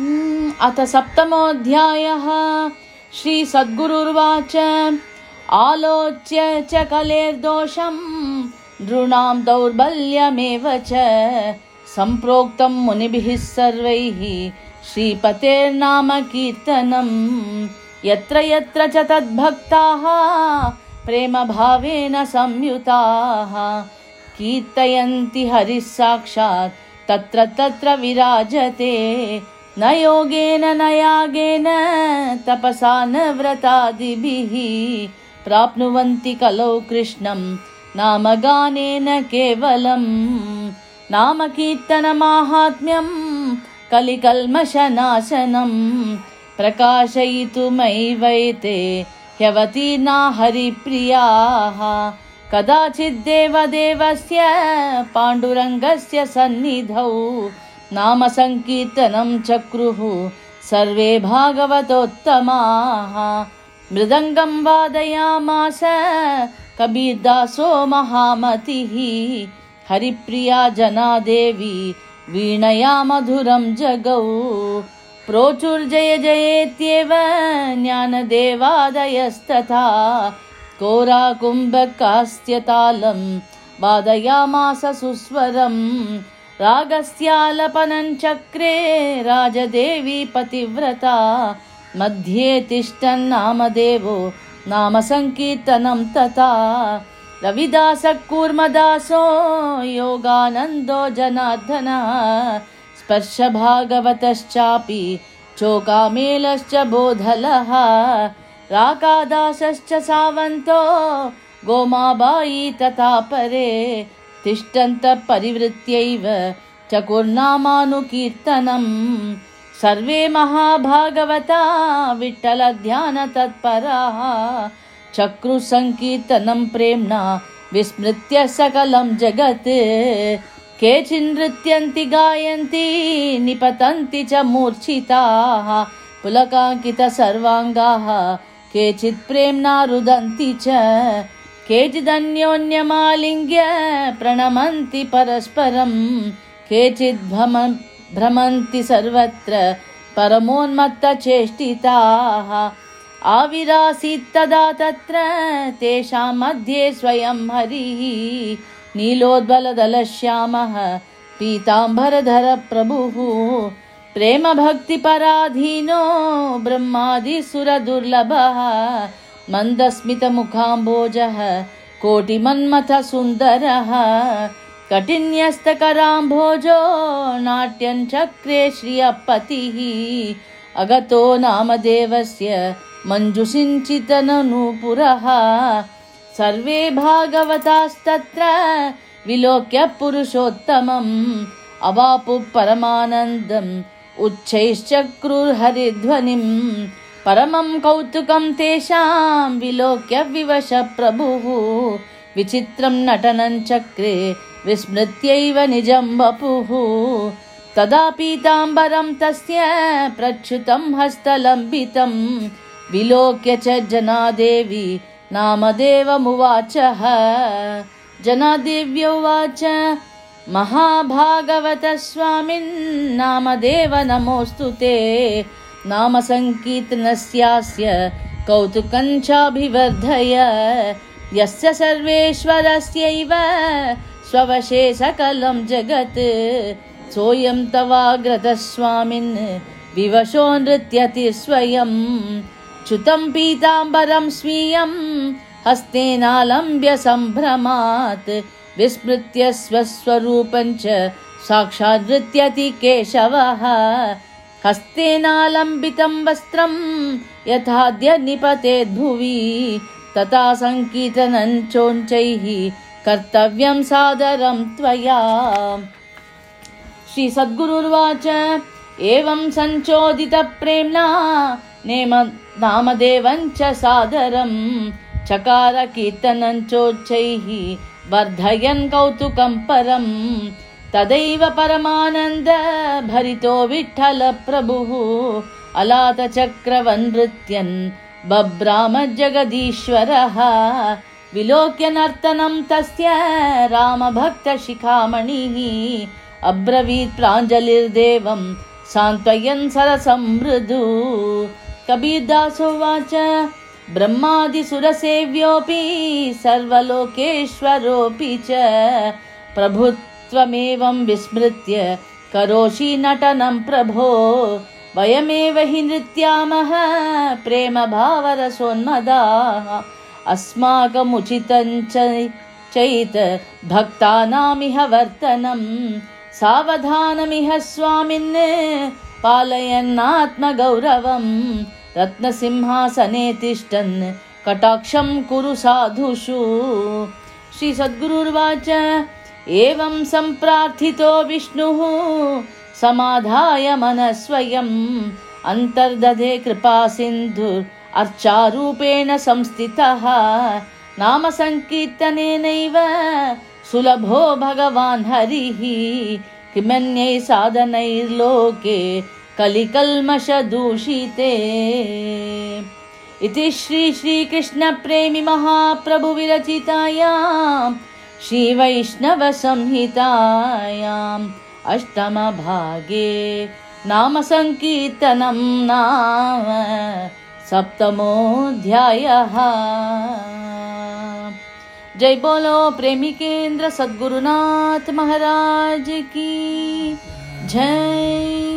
अथ सप्तमोऽध्यायः श्रीसद्गुरुर्वाच। आलोच्य च कलेर्दोषम् नृणां दौर्बल्यमेव च। सम्प्रोक्तं मुनिभिः सर्वैः श्रीपतेर्नाम कीर्तनम्। यत्र यत्र च तद्भक्ताः प्रेमभावेन संयुताः कीर्तयन्ति हरिः साक्षात् तत्र तत्र विराजते न योगेन न यागेन तपसा न व्रतादिभिः प्राप्नुवन्ति कलौ कृष्णं नामगानेन केवलम्। नाम कीर्तनमाहात्म्यं कलिकल्मषनाशनम् प्रकाशयितुमैवैते ह्यवतीर्णा हरिप्रियाः। कदाचिद्देवदेवस्य पाण्डुरङ्गस्य सन्निधौ नाम सङ्कीर्तनं चक्रुः सर्वे भागवतोत्तमाः। मृदङ्गं वादयामास कबीर्दासो महामतिः। हरिप्रिया जना देवी वीणया मधुरं जगौ। प्रोचुर्जय जयेत्येव ज्ञानदेवादयस्तथा। कोराकुम्भकास्त्यतालं वादयामास सुस्वरम् रागस्यालपनञ्चक्रे राजदेवी पतिव्रता मध्ये तिष्ठन्नामदेवो नाम सङ्कीर्तनं तथा। रविदासकूर्मदासो योगानन्दो जनार्दनः स्पर्शभागवतश्चापि चोकामेलश्च बोधलः। राकादासश्च सावन्तो गोमाबायी तथा परे तिष्ठन्तः परिवृत्यैव चकुर्नामानुकीर्तनम्। सर्वे महाभागवता विठ्ठलध्यानतत्पराः। चक्रुसङ्कीर्तनं प्रेम्णा विस्मृत्य सकलं जगत्। केचिन्नृत्यन्ति गायन्ति निपतन्ति च मूर्छिताः। पुलकाङ्कितसर्वाङ्गाः केचित् प्रेम्णा रुदन्ति च केचिदन्योन्यमालिङ्ग्य प्रणमन्ति परस्परम् केचिद् भ्रमन्ति सर्वत्र परमोन्मत्तचेष्टिताः। आविरासीत् तदा तत्र तेषां मध्ये स्वयं हरिः। नीलोद्बलदलश्यामः पीताम्बरधर प्रभुः प्रेमभक्तिपराधीनो ब्रह्मादिसुरदुर्लभः मन्दस्मितमुखाम्बोजः कोटिमन्मथ सुन्दरः कठिन्यस्तकराम्भोजो नाट्यञ्चक्रे श्रियपतिः। अगतो नामदेवस्य मञ्जुसिञ्चितननूपुरः सर्वे भागवतास्तत्र विलोक्य पुरुषोत्तमम् अवापु परमानन्दम् उच्चैश्चक्रुर्हरिध्वनिम् परमं कौतुकं तेषां विलोक्य विवश प्रभुः। विचित्रं नटनं चक्रे विस्मृत्यैव निजं वपुः। तदा पीताम्बरं तस्य प्रच्युतं हस्तलम्बितं। विलोक्य च जनादेवी नामदेवमुवाचः। जनादेव्योवाच महाभागवतस्वामिन्नामदेव नमोऽस्तु ते नाम सङ्कीर्तनस्यास्य कौतुकञ्चाभिवर्धय यस्य सर्वेश्वरस्यैव स्ववशे सकलं जगत्। सोऽयं तवाग्रतस्वामिन् विवशो नृत्यति स्वयम् च्युतं पीताम्बरं स्वीयं हस्तेनालम्ब्य सम्भ्रमात्। विस्मृत्य स्वस्वरूपञ्च साक्षात् नृत्यति केशवः हस्तेनालम्बितं वस्त्रं यथाद्य निपतेद्भुवि तथा सङ्कीर्तनञ्चोञ्चैः कर्तव्यं सादरं त्वया। श्रीसद्गुरुर्वाच एवं सञ्चोदितप्रेम्णा नेम नामदेवञ्च सादरं चकार कीर्तनञ्चोच्चैः वर्धयन् कौतुकं परम् तदैव परमानन्द भरितो विठ्ठलप्रभुः अलातचक्रवनृत्यन् बभ्राम जगदीश्वरः विलोक्य नर्तनं तस्य रामभक्तशिखामणिः अब्रवीत् प्राञ्जलिर्देवं सान्त्वयन् सरसं मृदु। कबीरदासोवाच ब्रह्मादिसुरसेव्योऽपि सर्वलोकेश्वरोऽपि च प्रभुत्वमेवं विस्मृत्य करोषि नटनं प्रभो। वयमेव हि नृत्यामः प्रेम भावरसोन्मदाः अस्माकमुचितं चैत भक्तानामिह वर्तनम् सावधानमिह स्वामिन् पालयन्नात्मगौरवम् रत्नसिंहासने तिष्ठन् कटाक्षं कुरु साधुषु। श्रीसद्गुरुर्वाच एवं सम्प्रार्थितो विष्णुः समाधाय मनस्वयम् अन्तर्दधे कृपा सिन्धुर् अर्चारूपेण संस्थितः। नाम सङ्कीर्तनेनैव सुलभो भगवान् हरिः। किमन्यै साधनैर्लोके कलिकल्मषदूषिते। इति श्री श्रीकृष्णप्रेमि महाप्रभुविरचितायाम् श्रीवैष्णवसंहितायाम् अष्टमभागे नाम सङ्कीर्तनं नाम सप्तमोऽध्यायः। जय बोलो प्रेमिकेन्द्र सद्गुरुनाथ महाराज की। जय